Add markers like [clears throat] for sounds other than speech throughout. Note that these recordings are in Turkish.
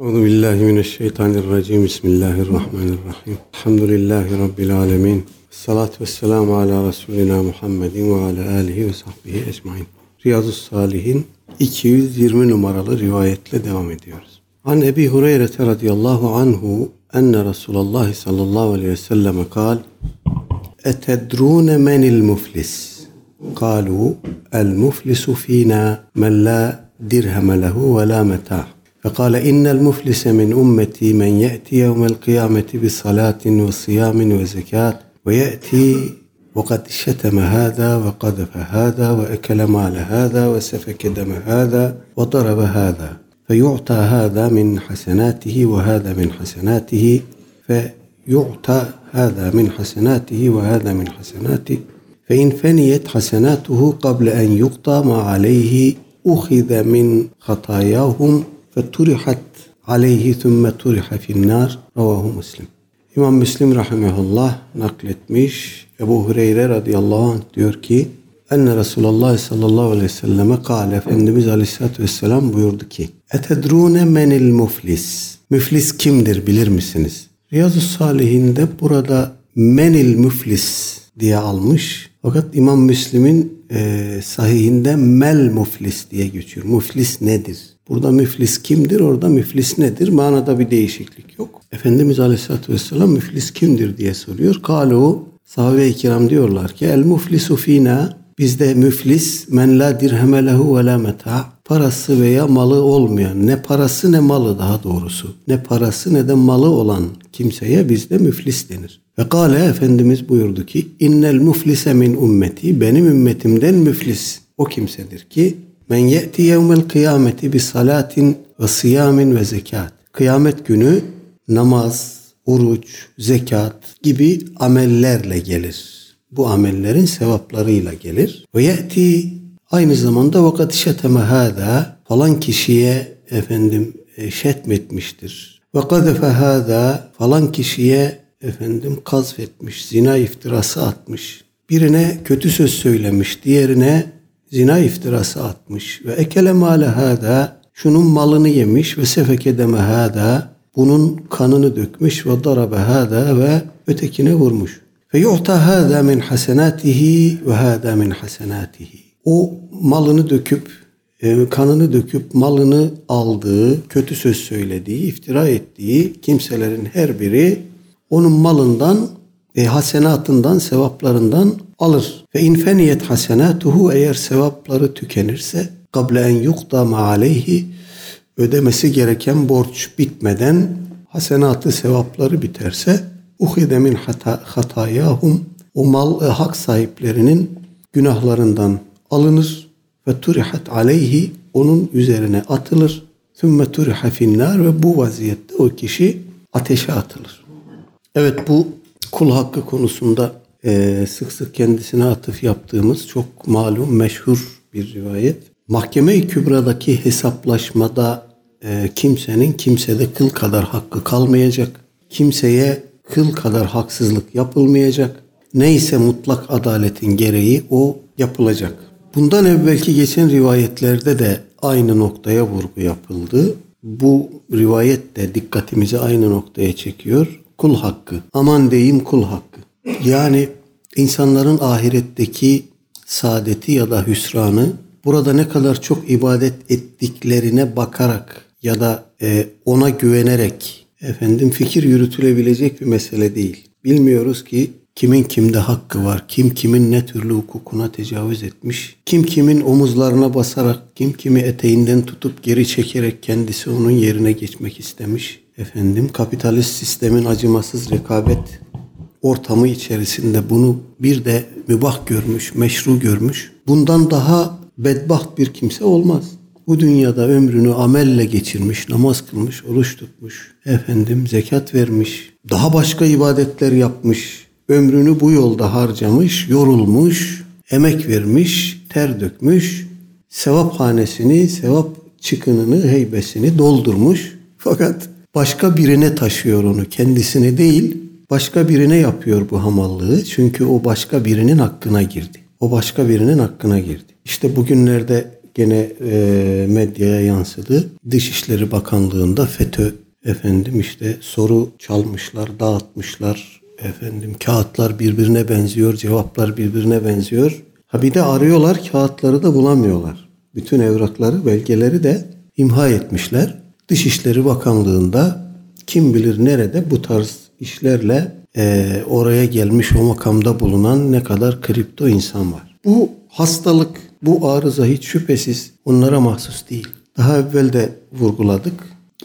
Euzu billahi mineşşeytanirracim. Bismillahirrahmanirrahim. Elhamdülillahi rabbil alamin. Salatu vesselamu ala Resulina Muhammedin ve ala alihi ve sahbihi ecmaîn. Riyazu Salihin 220 numaralı rivayetle devam ediyoruz. An Ebi Hureyre radıyallahu anhu enne Resulullah sallallahu aleyhi ve sellem kal Etedrune menil muflis? قالوا المفلس فينا من لا درهم له ولا متاع فقال إن المفلس من أمتي من يأتي يوم القيامة بصلاة وصيام وزكاة ويأتي وقد شتم هذا وقذف هذا وأكل مال هذا وسفك دم هذا وضرب هذا. فيعطى هذا من حسناته وهذا من حسناته. فيعطى هذا من حسناته وهذا من حسناته. فإن فنيت حسناته قبل أن يقضى ما عليه أخذ من خطاياهم فطرحت عليه ثم طرح في النار رواه مسلم İmam Müslim rahimehullah nakletmiş. Ebu Hureyre radıyallahu anh diyor ki Enne Resulullah sallallahu aleyhi ve selleme kâle Efendimiz aleyhissalatü vesselam buyurdu ki Etedrûne menil muflis Müflis kimdir bilir misiniz? Riyazu Salihinde burada menil müflis diye almış. Fakat İmam Müslim'in e, sahihinde mel muflis diye geçiyor. Muflis nedir? Burada müflis kimdir? Orada müflis nedir? Manada bir değişiklik yok. Efendimiz Aleyhisselatü Vesselam müflis kimdir diye soruyor. Kalu sahabe-i kiram diyorlar ki el muflisu fina bizde müflis men la dirheme lehu ve la meta parası veya malı olmayan ne parası ne malı daha doğrusu ne parası ne de malı olan kimseye bizde müflis denir. Ve kâle Efendimiz buyurdu ki innel muflise min ümmeti benim ümmetimden müflis o kimsedir ki men ye'ti yevmel kıyameti bi salatin ve siyamin ve zekat. Kıyamet günü namaz, oruç, zekat gibi amellerle gelir. Bu amellerin sevaplarıyla gelir. Ve ye'ti aynı zamanda vakat şeteme hâdâ falan kişiye efendim şetmetmiştir. Ve kadefe hâdâ falan kişiye efendim kazfetmiş, zina iftirası atmış. Birine kötü söz söylemiş, diğerine zina iftirası atmış ve ekele male hâdâ şunun malını yemiş ve sefeke deme hâdâ bunun kanını dökmüş ve darabe hâdâ ve ötekine vurmuş. Fe yu'ta hâdâ min hasenâtihi ve hâdâ min hasenâtihi. O malını döküp e, kanını döküp malını aldığı, kötü söz söylediği, iftira ettiği kimselerin her biri onun malından ve hasenatından, sevaplarından alır. Ve infeniyet hasenatuhu eğer sevapları tükenirse kable en yukda ma aleyhi ödemesi gereken borç bitmeden hasenatı sevapları biterse uhide min hata, hatayahum o mal e, hak sahiplerinin günahlarından alınır ve turihat aleyhi onun üzerine atılır. Sümme turiha finnar ve bu vaziyette o kişi ateşe atılır. Evet bu kul hakkı konusunda e, sık sık kendisine atıf yaptığımız çok malum meşhur bir rivayet. Mahkeme-i Kübra'daki hesaplaşmada e, kimsenin kimsede kıl kadar hakkı kalmayacak. Kimseye kıl kadar haksızlık yapılmayacak. Neyse mutlak adaletin gereği o yapılacak. Bundan evvelki geçen rivayetlerde de aynı noktaya vurgu yapıldı. Bu rivayet de dikkatimizi aynı noktaya çekiyor. Kul hakkı. Aman deyim kul hakkı. Yani insanların ahiretteki saadeti ya da hüsranı burada ne kadar çok ibadet ettiklerine bakarak ya da e, ona güvenerek efendim fikir yürütülebilecek bir mesele değil. Bilmiyoruz ki kimin kimde hakkı var, kim kimin ne türlü hukukuna tecavüz etmiş, kim kimin omuzlarına basarak, kim kimi eteğinden tutup geri çekerek kendisi onun yerine geçmek istemiş. Efendim kapitalist sistemin acımasız rekabet ortamı içerisinde bunu bir de mübah görmüş, meşru görmüş. Bundan daha bedbaht bir kimse olmaz. Bu dünyada ömrünü amelle geçirmiş, namaz kılmış, oruç tutmuş, efendim zekat vermiş, daha başka ibadetler yapmış, ömrünü bu yolda harcamış, yorulmuş, emek vermiş, ter dökmüş, sevap hanesini, sevap çıkınını, heybesini doldurmuş. Fakat başka birine taşıyor onu, kendisine değil, başka birine yapıyor bu hamallığı. Çünkü o başka birinin hakkına girdi. O başka birinin hakkına girdi. İşte bugünlerde gene e, medyaya yansıdı. Dışişleri Bakanlığı'nda FETÖ efendim işte soru çalmışlar, dağıtmışlar. Efendim kağıtlar birbirine benziyor, cevaplar birbirine benziyor. Ha bir de arıyorlar, kağıtları da bulamıyorlar. Bütün evrakları, belgeleri de imha etmişler. Dışişleri Bakanlığı'nda kim bilir nerede bu tarz işlerle e, oraya gelmiş o makamda bulunan ne kadar kripto insan var. Bu hastalık, bu arıza hiç şüphesiz onlara mahsus değil. Daha evvel de vurguladık.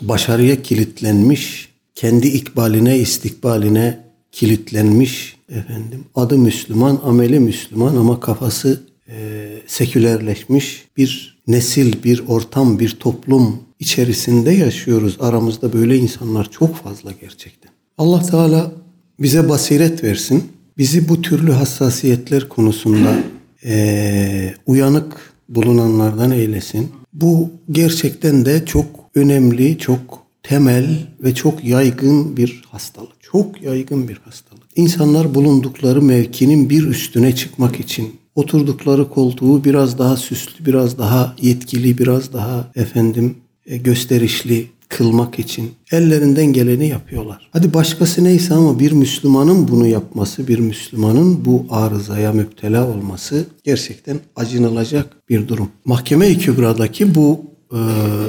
Başarıya kilitlenmiş, kendi ikbaline, istikbaline kilitlenmiş efendim. Adı Müslüman, ameli Müslüman ama kafası e, sekülerleşmiş bir nesil, bir ortam, bir toplum içerisinde yaşıyoruz. Aramızda böyle insanlar çok fazla gerçekten. Allah Teala bize basiret versin. Bizi bu türlü hassasiyetler konusunda [clears throat] e, uyanık bulunanlardan eylesin. Bu gerçekten de çok önemli, çok temel ve çok yaygın bir hastalık. Çok yaygın bir hastalık. İnsanlar bulundukları mevkinin bir üstüne çıkmak için oturdukları koltuğu biraz daha süslü, biraz daha yetkili, biraz daha efendim e, gösterişli kılmak için ellerinden geleni yapıyorlar. Hadi başkası neyse ama bir Müslümanın bunu yapması, bir Müslümanın bu arızaya müptela olması gerçekten acınılacak bir durum. Mahkeme-i Kübra'daki bu e,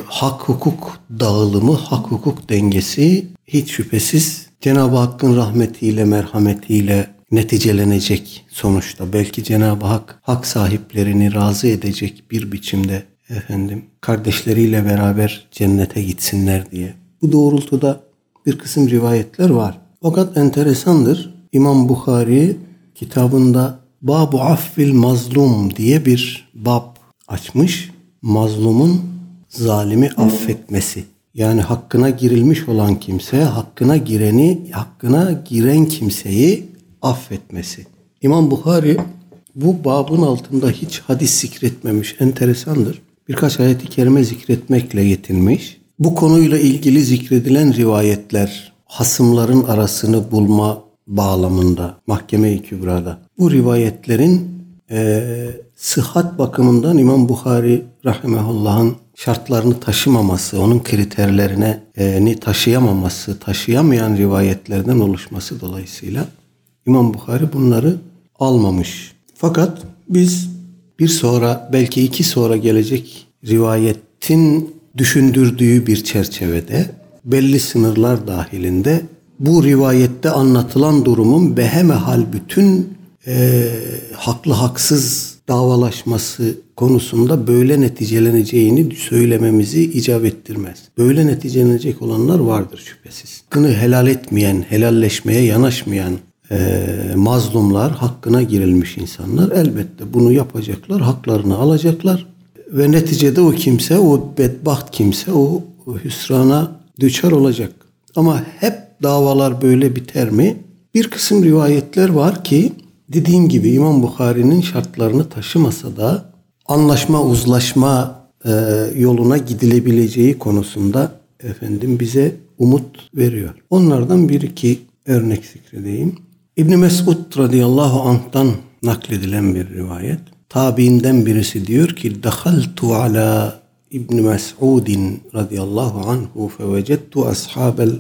hak hukuk dağılımı, hak hukuk dengesi hiç şüphesiz Cenab-ı Hakk'ın rahmetiyle, merhametiyle neticelenecek sonuçta. Belki Cenab-ı Hak hak sahiplerini razı edecek bir biçimde efendim kardeşleriyle beraber cennete gitsinler diye. Bu doğrultuda bir kısım rivayetler var. Fakat enteresandır. İmam Bukhari kitabında Babu Affil Mazlum diye bir bab açmış. Mazlumun zalimi affetmesi. Yani hakkına girilmiş olan kimse hakkına gireni, hakkına giren kimseyi affetmesi. İmam Bukhari bu babın altında hiç hadis zikretmemiş. Enteresandır birkaç ayeti kerime zikretmekle yetinmiş. Bu konuyla ilgili zikredilen rivayetler hasımların arasını bulma bağlamında Mahkeme-i Kübra'da. Bu rivayetlerin e, sıhhat bakımından İmam Bukhari rahimehullah'ın şartlarını taşımaması, onun kriterlerine e, ni taşıyamaması, taşıyamayan rivayetlerden oluşması dolayısıyla İmam Bukhari bunları almamış. Fakat biz bir sonra belki iki sonra gelecek rivayetin düşündürdüğü bir çerçevede belli sınırlar dahilinde bu rivayette anlatılan durumun behemehal bütün e, haklı haksız davalaşması konusunda böyle neticeleneceğini söylememizi icap ettirmez. Böyle neticelenecek olanlar vardır şüphesiz. Hakkını helal etmeyen, helalleşmeye yanaşmayan e, mazlumlar, hakkına girilmiş insanlar elbette bunu yapacaklar, haklarını alacaklar ve neticede o kimse, o bedbaht kimse o hüsrana düşer olacak. Ama hep davalar böyle biter mi? Bir kısım rivayetler var ki dediğim gibi İmam Bukhari'nin şartlarını taşımasa da anlaşma, uzlaşma e, yoluna gidilebileceği konusunda efendim bize umut veriyor. Onlardan bir iki örnek zikredeyim. İbn Mesud radıyallahu anh'tan nakledilen bir rivayet. Tabiinden birisi diyor ki "Dakhaltu ala İbn Mes'ud radıyallahu anhu fevecedtu ashabel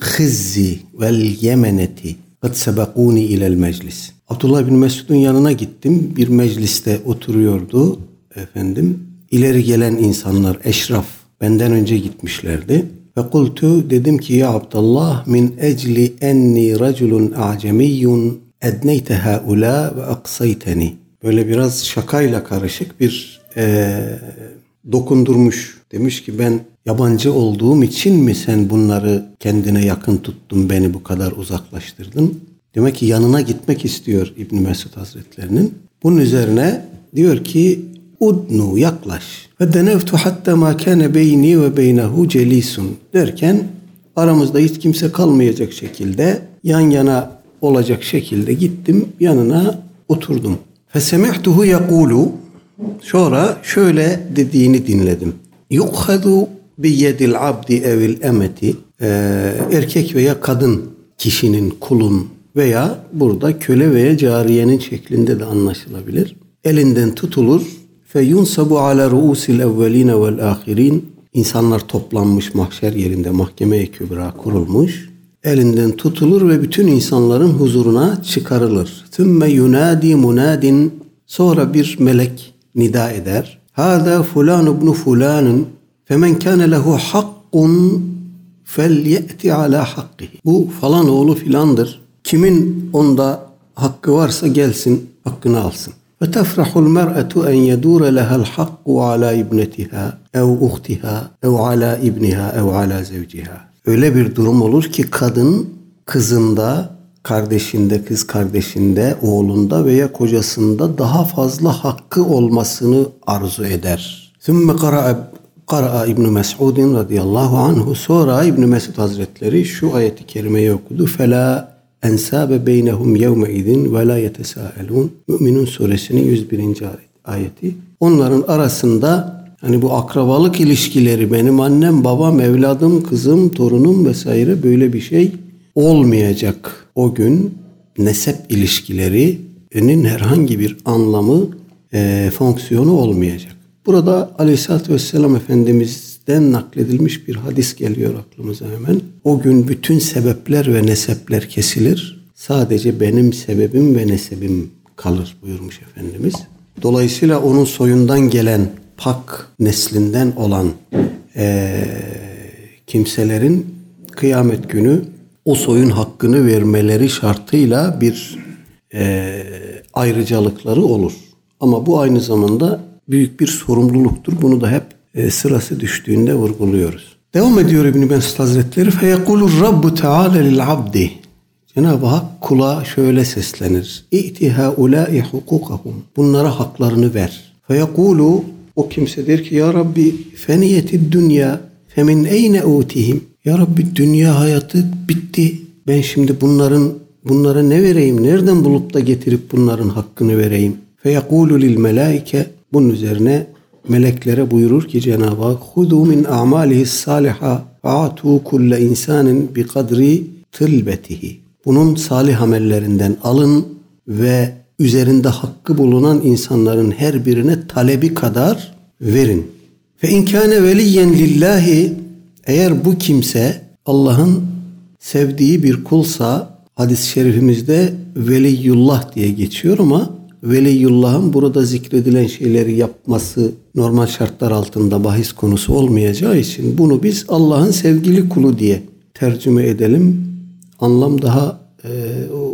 khizzi vel yemeneti kad sebekuni ilel meclis." Abdullah bin Mesud'un yanına gittim. Bir mecliste oturuyordu efendim. İleri gelen insanlar, eşraf benden önce gitmişlerdi. Ve kultu dedim ki ya Abdullah min ecli enni raculun a'cemiyyun edneyte haula ve aksayteni. Böyle biraz şakayla karışık bir e, dokundurmuş. Demiş ki ben yabancı olduğum için mi sen bunları kendine yakın tuttun, beni bu kadar uzaklaştırdın? Demek ki yanına gitmek istiyor İbn Mesud Hazretlerinin. Bunun üzerine diyor ki udnu yaklaş. Ve denevtu hatta ma kana beyni ve beynehu celisun derken aramızda hiç kimse kalmayacak şekilde yan yana olacak şekilde gittim yanına oturdum. Fesemihtuhu yekulu sonra şöyle dediğini dinledim. Yukhadu bi yedil abdi evil emeti ee, erkek veya kadın kişinin kulun veya burada köle veya cariyenin şeklinde de anlaşılabilir. Elinden tutulur feyunsabu ala ruusil evveline vel ahirin İnsanlar toplanmış mahşer yerinde mahkeme-i kübra kurulmuş. Elinden tutulur ve bütün insanların huzuruna çıkarılır. Thümme yunadi munadin sonra bir melek nida eder. Hâzâ fulan ibnu fulanın femen kâne lehu hakkun felyeti ala hakkihi. Bu falan oğlu filandır. Kimin onda hakkı varsa gelsin hakkını alsın. Ve tefrahul mer'etu en yedure lehel hakku ala ibnetiha ev uhtiha ev ala ibniha ev ala zevciha. Öyle bir durum olur ki kadın kızında, kardeşinde, kız kardeşinde, oğlunda veya kocasında daha fazla hakkı olmasını arzu eder. Sümme kara'a Kara'a İbn Mes'ud radıyallahu anhu sonra İbn Mesud Hazretleri şu ayeti kerimeyi okudu. Fela ensabe beynehum yevme idin ve la yetesaelun. Müminun suresinin 101. ayeti. Onların arasında hani bu akrabalık ilişkileri benim annem, babam, evladım, kızım, torunum vesaire böyle bir şey olmayacak. O gün nesep ilişkilerinin herhangi bir anlamı, e, fonksiyonu olmayacak. Burada Aleyhisselatü Vesselam Efendimiz'den nakledilmiş bir hadis geliyor aklımıza hemen. O gün bütün sebepler ve nesepler kesilir. Sadece benim sebebim ve nesebim kalır buyurmuş Efendimiz. Dolayısıyla onun soyundan gelen pak neslinden olan e, kimselerin kıyamet günü o soyun hakkını vermeleri şartıyla bir e, ayrıcalıkları olur. Ama bu aynı zamanda büyük bir sorumluluktur. Bunu da hep e, sırası düştüğünde vurguluyoruz. Devam ediyor İbn-i Mesud Hazretleri. فَيَقُولُ Rabbu Teala lil abdi. Cenab-ı Hak kula şöyle seslenir. İ'ti haulâi hukukahum. Bunlara haklarını ver. Feyekulu o kimse der ki ya Rabbi feniyeti dünya femin eyne utihim. Ya Rabbi dünya hayatı bitti. Ben şimdi bunların bunlara ne vereyim? Nereden bulup da getirip bunların hakkını vereyim? Feyekulu lil melaike bunun üzerine meleklere buyurur ki Cenab-ı Hak hudu min a'malihi saliha fa'atu kulle insanin bi kadri tılbetihi. Bunun salih amellerinden alın ve üzerinde hakkı bulunan insanların her birine talebi kadar verin. Fe inkâne veliyen lillahi eğer bu kimse Allah'ın sevdiği bir kulsa hadis-i şerifimizde veliyullah diye geçiyor ama veliyullah'ın burada zikredilen şeyleri yapması normal şartlar altında bahis konusu olmayacağı için bunu biz Allah'ın sevgili kulu diye tercüme edelim. Anlam daha e,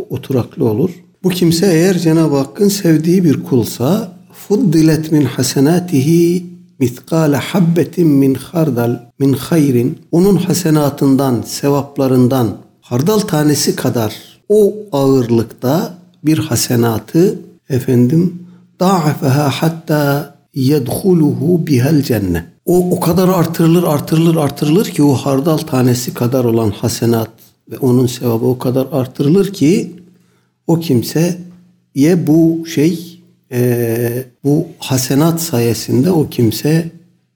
oturaklı olur. Bu kimse eğer Cenab-ı Hakk'ın sevdiği bir kulsa fuddilet min hasenatihi mitkale habbetin min hardal min hayrin onun hasenatından, sevaplarından hardal tanesi kadar o ağırlıkta bir hasenatı efendim da'afeha hatta yedhuluhu bihel cennet. O o kadar artırılır artırılır artırılır ki o hardal tanesi kadar olan hasenat ve onun sevabı o kadar artırılır ki o kimseye bu şey e, bu hasenat sayesinde o kimse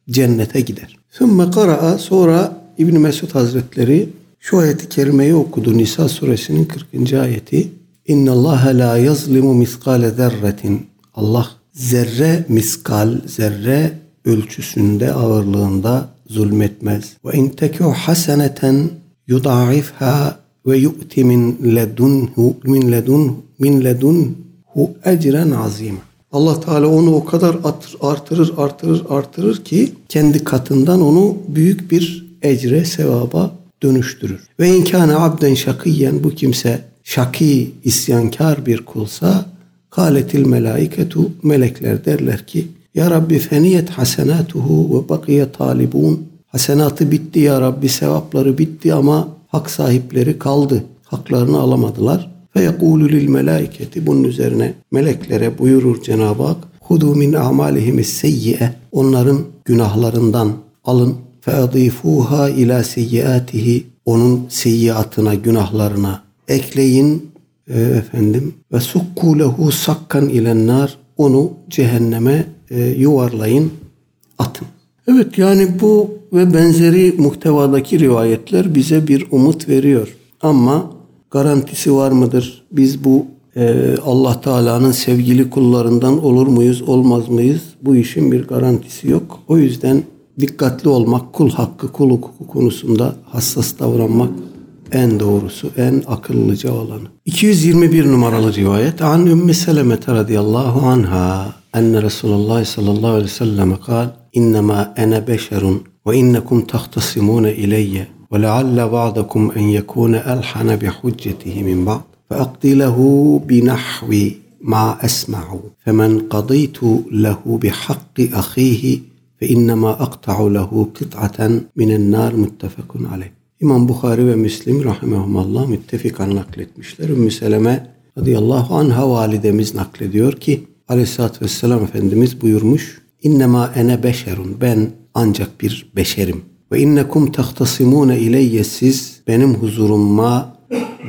cennete gider. Sümme kara'a sonra İbn Mesud Hazretleri şu ayeti kerimeyi okudu Nisa suresinin 40. ayeti. İnna Allah la yazlimu miskale zerretin. Allah zerre miskal, zerre ölçüsünde, ağırlığında zulmetmez. Ve in teku haseneten yuda'ifha ve yu'ti min ledunhu min ledun min ledunhu ecren azim. Allah Teala onu o kadar artırır, artırır, artırır ki kendi katından onu büyük bir ecre, sevaba dönüştürür. Ve inkâne abden şakiyen bu kimse şaki, isyankar bir kulsa kâletil melaiketu melekler derler ki Ya Rabbi feniyet hasenatuhu ve bakiye talibun hasenatı bitti ya Rabbi sevapları bitti ama hak sahipleri kaldı. Haklarını alamadılar. Ve yekulu lil melaiketi bunun üzerine meleklere buyurur Cenab-ı Hak Hudu min amalihim seyyi'e onların günahlarından alın fe adifuha ila seyyiatihi onun seyyiatına günahlarına ekleyin e, efendim ve sukku sakkan ilennar onu cehenneme e, yuvarlayın atın. Evet yani bu ve benzeri muhtevadaki rivayetler bize bir umut veriyor. Ama garantisi var mıdır? Biz bu e, Allah Teala'nın sevgili kullarından olur muyuz, olmaz mıyız? Bu işin bir garantisi yok. O yüzden dikkatli olmak, kul hakkı, kul hukuku konusunda hassas davranmak en doğrusu, en akıllıca olanı. 221 numaralı rivayet an Ümmü Selemete radıyallahu anha enne Resulullah sallallahu aleyhi ve selleme kal innema ene beşerun ve innekum tahtasimune ileyye ve lealle ba'dakum en yekune elhane bi hüccetihi min ba'd. Fe akdi bi nahvi ma esma'u. Femen kadaytu lehu bi hakki ahihi fe innema akta'u lehu kit'aten minen nar muttefekun aleyh. İmam Bukhari ve Müslim rahimehumallah müttefikan nakletmişler. Ümmü Seleme radıyallahu anha validemiz naklediyor ki aleyhissalatü vesselam Efendimiz buyurmuş İnnemâ ene beşerun ben ancak bir beşerim. Ve innekum tahtasimune ileyye siz benim huzuruma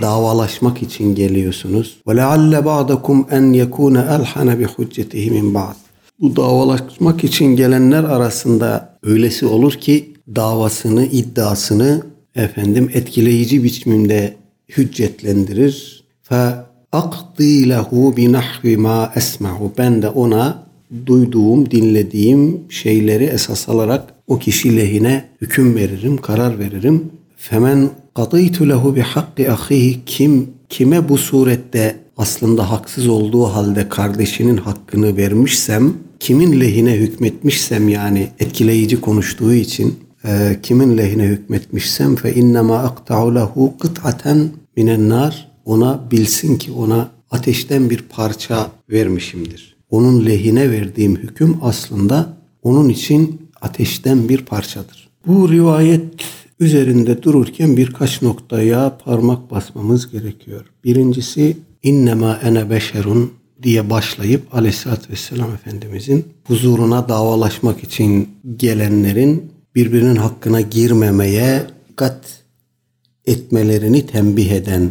davalaşmak için geliyorsunuz. Ve lealle ba'dakum en yekune elhane bi huccetihi min ba'd. Bu davalaşmak için gelenler arasında öylesi olur ki davasını, iddiasını efendim etkileyici biçimde hüccetlendirir. Fe akdi lehu bi ma esma'u. Ben de ona duyduğum, dinlediğim şeyleri esas alarak o kişi lehine hüküm veririm, karar veririm. Femen kadıytu lehu bi hakki ahihi kim kime bu surette aslında haksız olduğu halde kardeşinin hakkını vermişsem, kimin lehine hükmetmişsem yani etkileyici konuştuğu için e, kimin lehine hükmetmişsem fe innema akta'u lehu kıt'aten minen nar ona bilsin ki ona ateşten bir parça vermişimdir. Onun lehine verdiğim hüküm aslında onun için ateşten bir parçadır. Bu rivayet üzerinde dururken birkaç noktaya parmak basmamız gerekiyor. Birincisi innema ene beşerun diye başlayıp aleyhissalatü vesselam Efendimizin huzuruna davalaşmak için gelenlerin birbirinin hakkına girmemeye dikkat etmelerini tembih eden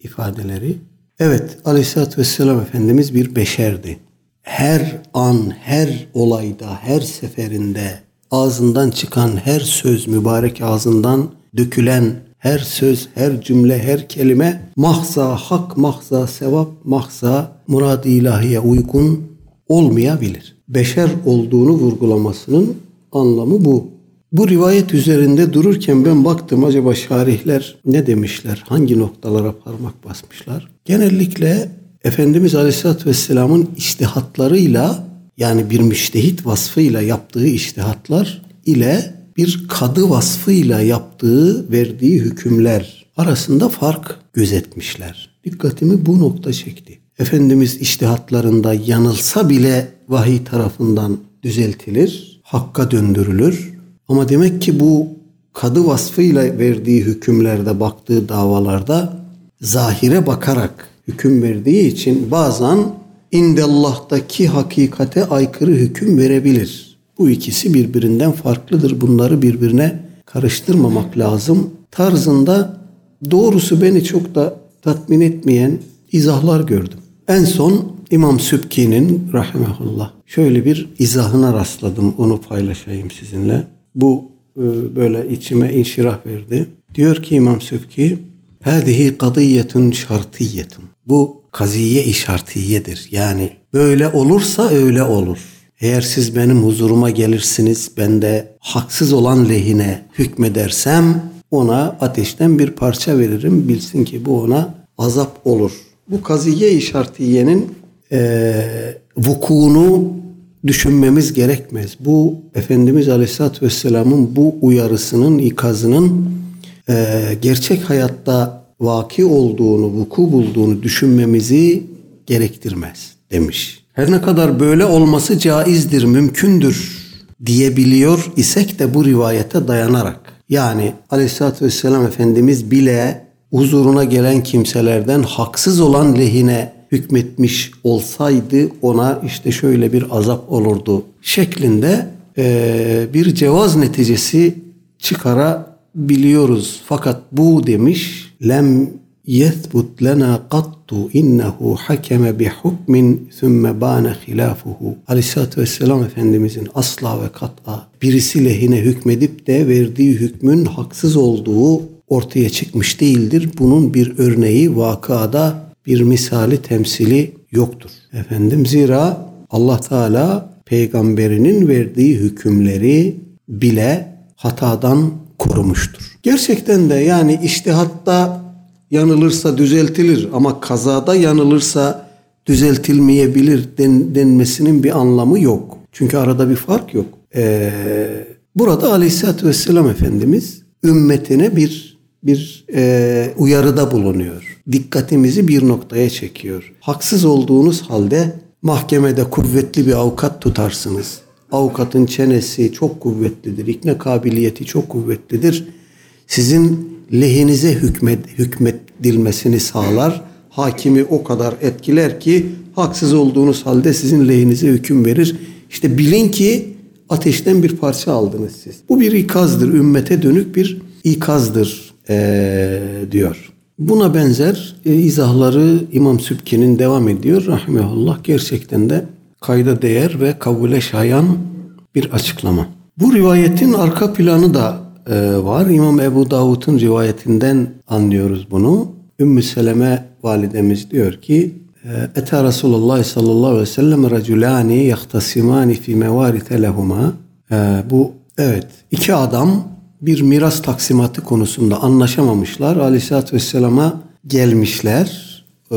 ifadeleri. Evet aleyhissalatü vesselam Efendimiz bir beşerdi. Her an, her olayda, her seferinde ağzından çıkan her söz mübarek ağzından dökülen her söz, her cümle, her kelime mahza, hak mahza, sevap mahza, murad-ı ilahiye uygun olmayabilir. Beşer olduğunu vurgulamasının anlamı bu. Bu rivayet üzerinde dururken ben baktım acaba şarihler ne demişler? Hangi noktalara parmak basmışlar? Genellikle Efendimiz Aleyhisselatü Vesselam'ın iştihatlarıyla yani bir müştehit vasfıyla yaptığı iştihatlar ile bir kadı vasfıyla yaptığı, verdiği hükümler arasında fark gözetmişler. Dikkatimi bu nokta çekti. Efendimiz iştihatlarında yanılsa bile vahiy tarafından düzeltilir, hakka döndürülür. Ama demek ki bu kadı vasfıyla verdiği hükümlerde, baktığı davalarda zahire bakarak hüküm verdiği için bazen indellah'taki hakikate aykırı hüküm verebilir. Bu ikisi birbirinden farklıdır. Bunları birbirine karıştırmamak lazım. Tarzında doğrusu beni çok da tatmin etmeyen izahlar gördüm. En son İmam Sübki'nin rahimahullah şöyle bir izahına rastladım. Onu paylaşayım sizinle. Bu e, böyle içime inşirah verdi. Diyor ki İmam Sübki Hâzihi kadiyetun şartiyetun. Bu kaziye işartiyedir. Yani böyle olursa öyle olur. Eğer siz benim huzuruma gelirsiniz ben de haksız olan lehine hükmedersem ona ateşten bir parça veririm. Bilsin ki bu ona azap olur. Bu kaziye işartiyenin e, vukuunu düşünmemiz gerekmez. Bu Efendimiz Aleyhisselatü Vesselam'ın bu uyarısının, ikazının e, gerçek hayatta vaki olduğunu, vuku bulduğunu düşünmemizi gerektirmez demiş. Her ne kadar böyle olması caizdir, mümkündür diyebiliyor isek de bu rivayete dayanarak. Yani Aleyhisselatü Vesselam Efendimiz bile huzuruna gelen kimselerden haksız olan lehine hükmetmiş olsaydı ona işte şöyle bir azap olurdu şeklinde e, bir cevaz neticesi çıkarabiliyoruz. Fakat bu demiş lem yethbut lena kattu innehu hakeme bi hukmin thumme bane hilafuhu. Aleyhissalatü vesselam Efendimizin asla ve kat'a birisi lehine hükmedip de verdiği hükmün haksız olduğu ortaya çıkmış değildir. Bunun bir örneği vakada bir misali temsili yoktur. Efendim zira Allah Teala peygamberinin verdiği hükümleri bile hatadan korumuştur. Gerçekten de yani iştihatta yanılırsa düzeltilir ama kazada yanılırsa düzeltilmeyebilir den, denmesinin bir anlamı yok. Çünkü arada bir fark yok. Ee, burada Aleyhisselatü Vesselam Efendimiz ümmetine bir bir e, uyarıda bulunuyor. Dikkatimizi bir noktaya çekiyor. Haksız olduğunuz halde mahkemede kuvvetli bir avukat tutarsınız. Avukatın çenesi çok kuvvetlidir, ikna kabiliyeti çok kuvvetlidir. Sizin lehinize hükmet, hükmedilmesini sağlar. Hakimi o kadar etkiler ki haksız olduğunuz halde sizin lehinize hüküm verir. İşte bilin ki ateşten bir parça aldınız siz. Bu bir ikazdır, ümmete dönük bir ikazdır ee, diyor. Buna benzer e, izahları İmam Sübki'nin devam ediyor. Rahmetullah gerçekten de kayda değer ve kabule şayan bir açıklama. Bu rivayetin arka planı da e, var. İmam Ebu Davud'un rivayetinden anlıyoruz bunu. Ümmü Seleme validemiz diyor ki e, Ete Resulullah sallallahu aleyhi ve sellem raculani yahtasimani fi mevarite lehuma. E, bu evet iki adam bir miras taksimatı konusunda anlaşamamışlar. Aleyhisselatü Vesselam'a gelmişler. E,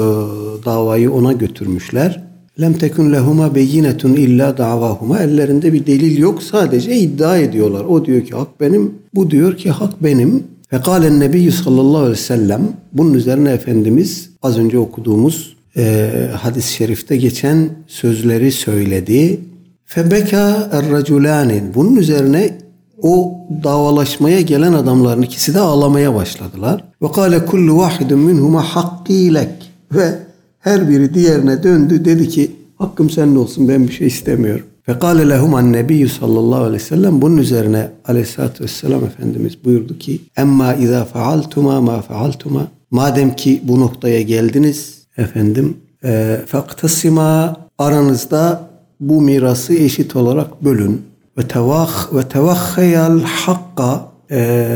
davayı ona götürmüşler. Lem tekun lehuma beyinetun illa davahuma. Ellerinde bir delil yok. Sadece iddia ediyorlar. O diyor ki hak benim. Bu diyor ki hak benim. Fekalen Nebiyyü sallallahu aleyhi ve sellem bunun üzerine Efendimiz az önce okuduğumuz e, hadis-i şerifte geçen sözleri söyledi. Febeka er Bunun üzerine o davalaşmaya gelen adamların ikisi de ağlamaya başladılar. Ve kâle kullu vahidun minhuma hakkîlek. Ve her biri diğerine döndü dedi ki hakkım senin olsun ben bir şey istemiyorum. Ve kâle lehum an nebiyyü sallallahu aleyhi ve sellem bunun üzerine aleyhissalatü vesselam Efendimiz buyurdu ki emma izâ fealtuma ma fealtuma madem ki bu noktaya geldiniz efendim e, faktasima aranızda bu mirası eşit olarak bölün ve tevakhayal hakka e,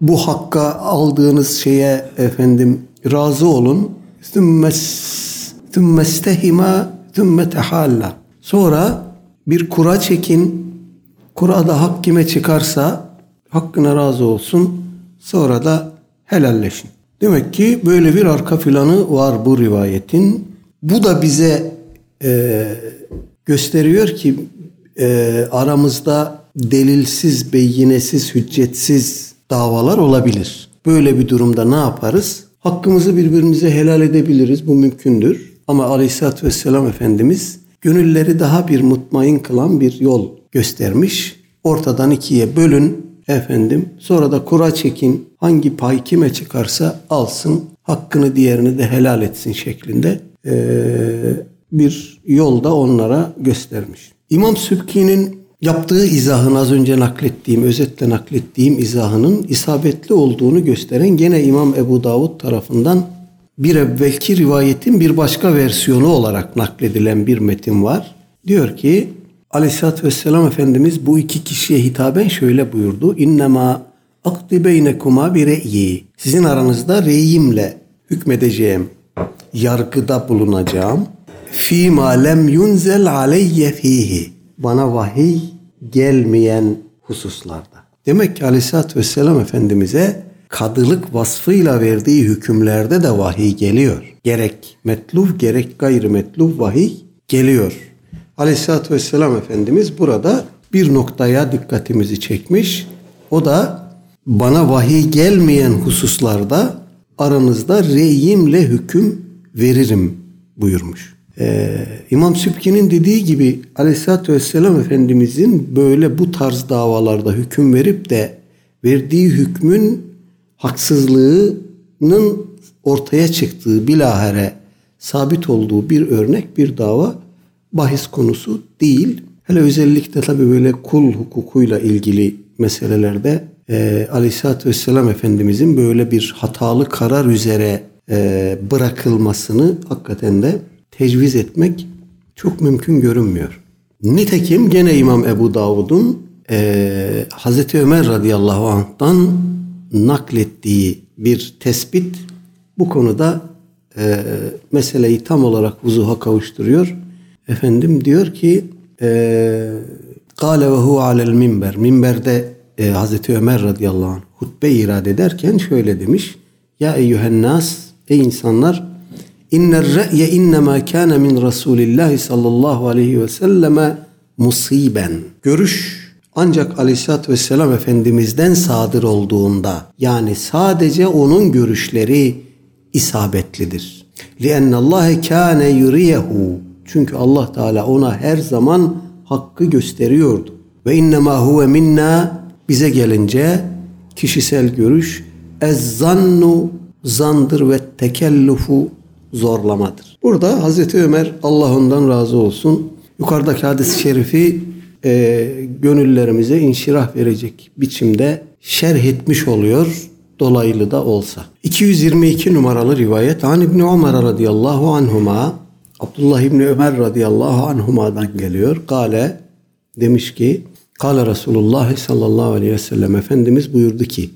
bu hakka aldığınız şeye efendim razı olun. Thumma istehima thumma tehalla. Sonra bir kura çekin. Kurada hak kime çıkarsa hakkına razı olsun. Sonra da helalleşin. Demek ki böyle bir arka planı var bu rivayetin. Bu da bize e, gösteriyor ki e, aramızda delilsiz, beyinesiz, hüccetsiz davalar olabilir. Böyle bir durumda ne yaparız? Hakkımızı birbirimize helal edebiliriz. Bu mümkündür. Ama Aleyhisselatü Vesselam Efendimiz gönülleri daha bir mutmain kılan bir yol göstermiş. Ortadan ikiye bölün efendim. Sonra da kura çekin. Hangi pay kime çıkarsa alsın. Hakkını diğerini de helal etsin şeklinde ee, bir yolda onlara göstermiş. İmam Sübki'nin yaptığı izahın az önce naklettiğim, özetle naklettiğim izahının isabetli olduğunu gösteren gene İmam Ebu Davud tarafından bir evvelki rivayetin bir başka versiyonu olarak nakledilen bir metin var. Diyor ki Aleyhisselatü Vesselam Efendimiz bu iki kişiye hitaben şöyle buyurdu. İnnemâ akdi beynekuma bir re'yi. Sizin aranızda reyimle hükmedeceğim, yargıda bulunacağım. Fîmâ lem yunzel aleyye fihi. Bana vahiy gelmeyen hususlarda. Demek ki Aleyhisselatü Vesselam Efendimiz'e kadılık vasfıyla verdiği hükümlerde de vahiy geliyor. Gerek metluf gerek gayrimetluf vahiy geliyor. Aleyhisselatü Vesselam Efendimiz burada bir noktaya dikkatimizi çekmiş. O da bana vahiy gelmeyen hususlarda aranızda reyimle hüküm veririm buyurmuş. Ee, İmam Sübki'nin dediği gibi Aleyhisselatü Vesselam Efendimizin böyle bu tarz davalarda hüküm verip de verdiği hükmün haksızlığının ortaya çıktığı bilahare sabit olduğu bir örnek bir dava bahis konusu değil. Hele özellikle tabi böyle kul hukukuyla ilgili meselelerde e, Aleyhisselatü Vesselam Efendimizin böyle bir hatalı karar üzere e, bırakılmasını hakikaten de tecviz etmek çok mümkün görünmüyor. Nitekim gene İmam Ebu Davud'un e, Hazreti Ömer radıyallahu anh'tan naklettiği bir tespit bu konuda e, meseleyi tam olarak vuzuha kavuşturuyor. Efendim diyor ki Kale ve hu alel minber. Minberde e, Hazreti Ömer radıyallahu anh hutbe irade ederken şöyle demiş. Ya eyyühen ey insanlar inner re'ye innema kana min Resulillah sallallahu aleyhi ve selleme musiben. Görüş ancak aleyhissalatü vesselam Efendimiz'den sadır olduğunda yani sadece onun görüşleri isabetlidir. لِأَنَّ اللّٰهَ كَانَ يُرِيَهُ Çünkü Allah Teala ona her zaman hakkı gösteriyordu. Ve innema huve minna bize gelince kişisel görüş ezzannu zandır ve tekellufu zorlamadır. Burada Hazreti Ömer Allah ondan razı olsun yukarıdaki hadis-i şerifi e, gönüllerimize inşirah verecek biçimde şerh etmiş oluyor dolaylı da olsa. 222 numaralı rivayet An İbni Ömer radıyallahu anhuma Abdullah İbni Ömer radıyallahu anhuma'dan geliyor. Kale demiş ki Kale Resulullah sallallahu aleyhi ve sellem Efendimiz buyurdu ki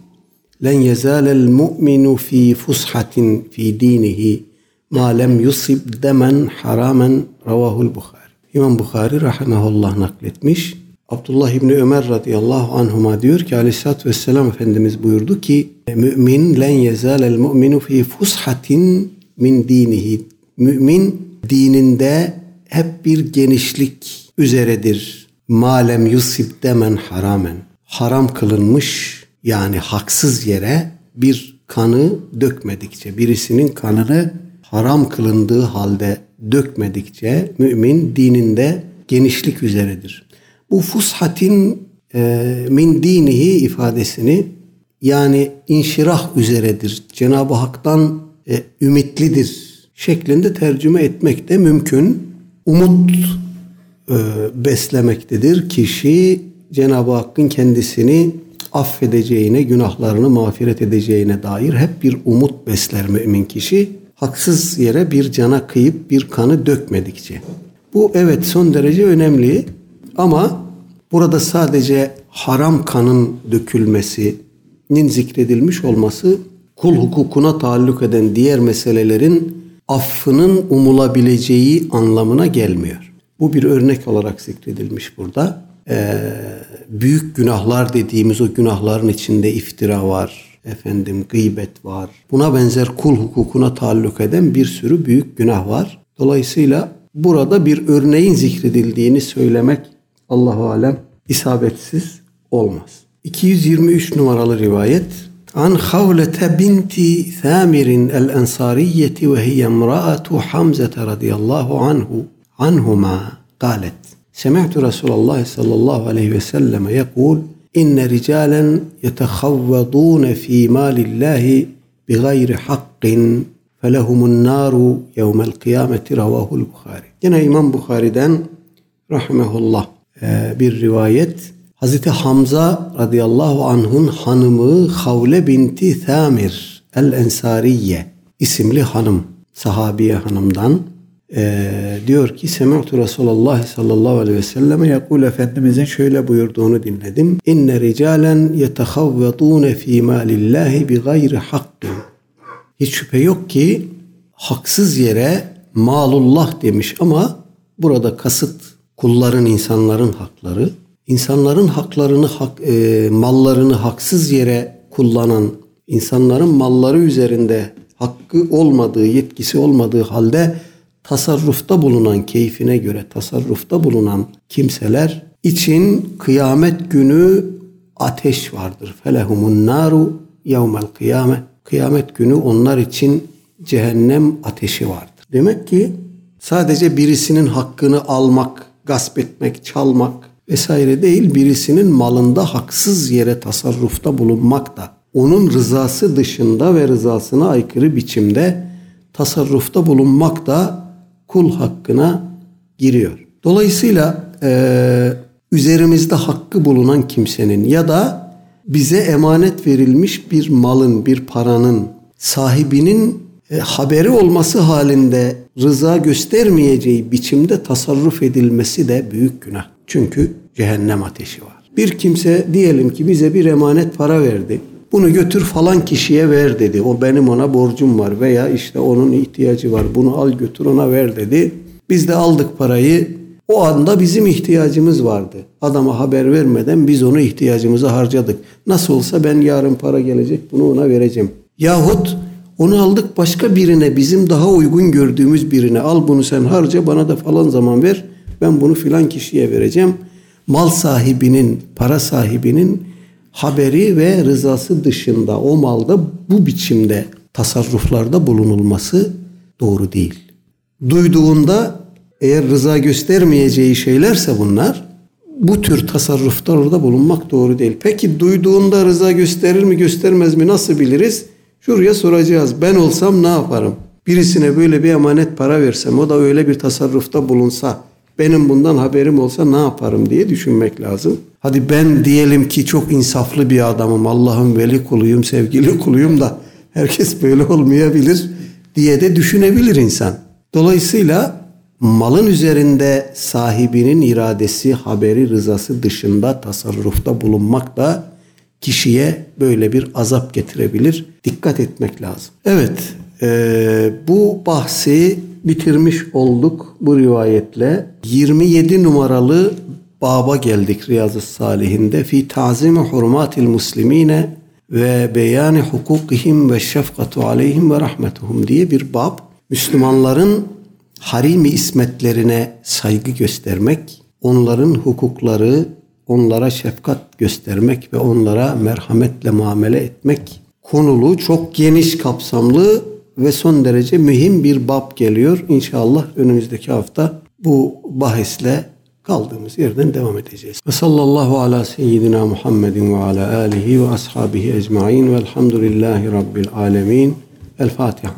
Len yezalel mu'minu fi fushatin fi dinihi ma lem yusib demen haramen ravahul Bukhari. İmam Bukhari rahimahullah nakletmiş. Abdullah İbni Ömer radıyallahu anhuma diyor ki aleyhissalatü vesselam Efendimiz buyurdu ki mümin len yezalel mu'minu fi fushatin min dinihi. Mümin dininde hep bir genişlik üzeredir. Malem yusib demen haramen. Haram kılınmış yani haksız yere bir kanı dökmedikçe, birisinin kanını haram kılındığı halde dökmedikçe mümin dininde genişlik üzeredir. Bu fushatin e, min dinihi ifadesini yani inşirah üzeredir. Cenab-ı Hak'tan e, ümitlidir şeklinde tercüme etmek de mümkün. Umut e, beslemektedir. Kişi Cenab-ı Hakk'ın kendisini affedeceğine, günahlarını mağfiret edeceğine dair hep bir umut besler mümin kişi. Haksız yere bir cana kıyıp bir kanı dökmedikçe. Bu evet son derece önemli ama burada sadece haram kanın dökülmesinin zikredilmiş olması kul hukukuna taalluk eden diğer meselelerin affının umulabileceği anlamına gelmiyor. Bu bir örnek olarak zikredilmiş burada. Ee, büyük günahlar dediğimiz o günahların içinde iftira var, efendim gıybet var. Buna benzer kul hukukuna taalluk eden bir sürü büyük günah var. Dolayısıyla burada bir örneğin zikredildiğini söylemek Allahu alem isabetsiz olmaz. 223 numaralı rivayet عن خولة بنت ثامر الأنصارية وهي امرأة حمزة رضي الله عنه عنهما قالت سمعت رسول الله صلى الله عليه وسلم يقول İnne ricalen yetehavvadûne fî mâlillâhi bigayri hakkin felehumun nâru yevmel kıyameti ravahul Bukhari. Yine İmam Bukhari'den rahmetullah e, bir rivayet. Hazreti Hamza radıyallahu anh'ın hanımı Havle binti Thamir el-Ensariye isimli hanım, sahabiye hanımdan e, diyor ki Semihtu Resulullah sallallahu aleyhi ve selleme yakul Efendimizin şöyle buyurduğunu dinledim. İnne ricalen yetehavvetune fî mâlillahi bi gayri hakkın. Hiç şüphe yok ki haksız yere malullah demiş ama burada kasıt kulların, insanların hakları insanların haklarını, hak, e, mallarını haksız yere kullanan, insanların malları üzerinde hakkı olmadığı, yetkisi olmadığı halde tasarrufta bulunan, keyfine göre tasarrufta bulunan kimseler için kıyamet günü ateş vardır. Felehumun naru yevmel kıyame. Kıyamet günü onlar için cehennem ateşi vardır. Demek ki sadece birisinin hakkını almak, gasp etmek, çalmak, vesaire değil birisinin malında haksız yere tasarrufta bulunmak da onun rızası dışında ve rızasına aykırı biçimde tasarrufta bulunmak da kul hakkına giriyor. Dolayısıyla e, üzerimizde hakkı bulunan kimsenin ya da bize emanet verilmiş bir malın, bir paranın sahibinin e, haberi olması halinde rıza göstermeyeceği biçimde tasarruf edilmesi de büyük günah. Çünkü cehennem ateşi var. Bir kimse diyelim ki bize bir emanet para verdi. Bunu götür falan kişiye ver dedi. O benim ona borcum var veya işte onun ihtiyacı var. Bunu al götür ona ver dedi. Biz de aldık parayı. O anda bizim ihtiyacımız vardı. Adama haber vermeden biz onu ihtiyacımızı harcadık. Nasıl olsa ben yarın para gelecek bunu ona vereceğim. Yahut onu aldık başka birine bizim daha uygun gördüğümüz birine al bunu sen harca bana da falan zaman ver. Ben bunu filan kişiye vereceğim. Mal sahibinin, para sahibinin haberi ve rızası dışında o malda bu biçimde tasarruflarda bulunulması doğru değil. Duyduğunda eğer rıza göstermeyeceği şeylerse bunlar bu tür tasarruflarda bulunmak doğru değil. Peki duyduğunda rıza gösterir mi göstermez mi nasıl biliriz? Şuraya soracağız. Ben olsam ne yaparım? Birisine böyle bir emanet para versem o da öyle bir tasarrufta bulunsa benim bundan haberim olsa ne yaparım diye düşünmek lazım. Hadi ben diyelim ki çok insaflı bir adamım. Allah'ın veli kuluyum, sevgili kuluyum da herkes böyle olmayabilir diye de düşünebilir insan. Dolayısıyla malın üzerinde sahibinin iradesi, haberi, rızası dışında tasarrufta bulunmak da kişiye böyle bir azap getirebilir. Dikkat etmek lazım. Evet, e, bu bahsi bitirmiş olduk bu rivayetle. 27 numaralı baba geldik Riyazu Salihinde. Fi tazimi hurumatil muslimine ve beyani hukukihim ve şefkatu aleyhim ve rahmetuhum diye bir bab. Müslümanların harimi ismetlerine saygı göstermek, onların hukukları, onlara şefkat göstermek ve onlara merhametle muamele etmek konulu çok geniş kapsamlı ve son derece mühim bir bab geliyor. İnşallah önümüzdeki hafta bu bahisle kaldığımız yerden devam edeceğiz. Ve sallallahu ala seyyidina Muhammedin ve ala alihi ve ashabihi ecmain velhamdülillahi rabbil alemin. El Fatiha.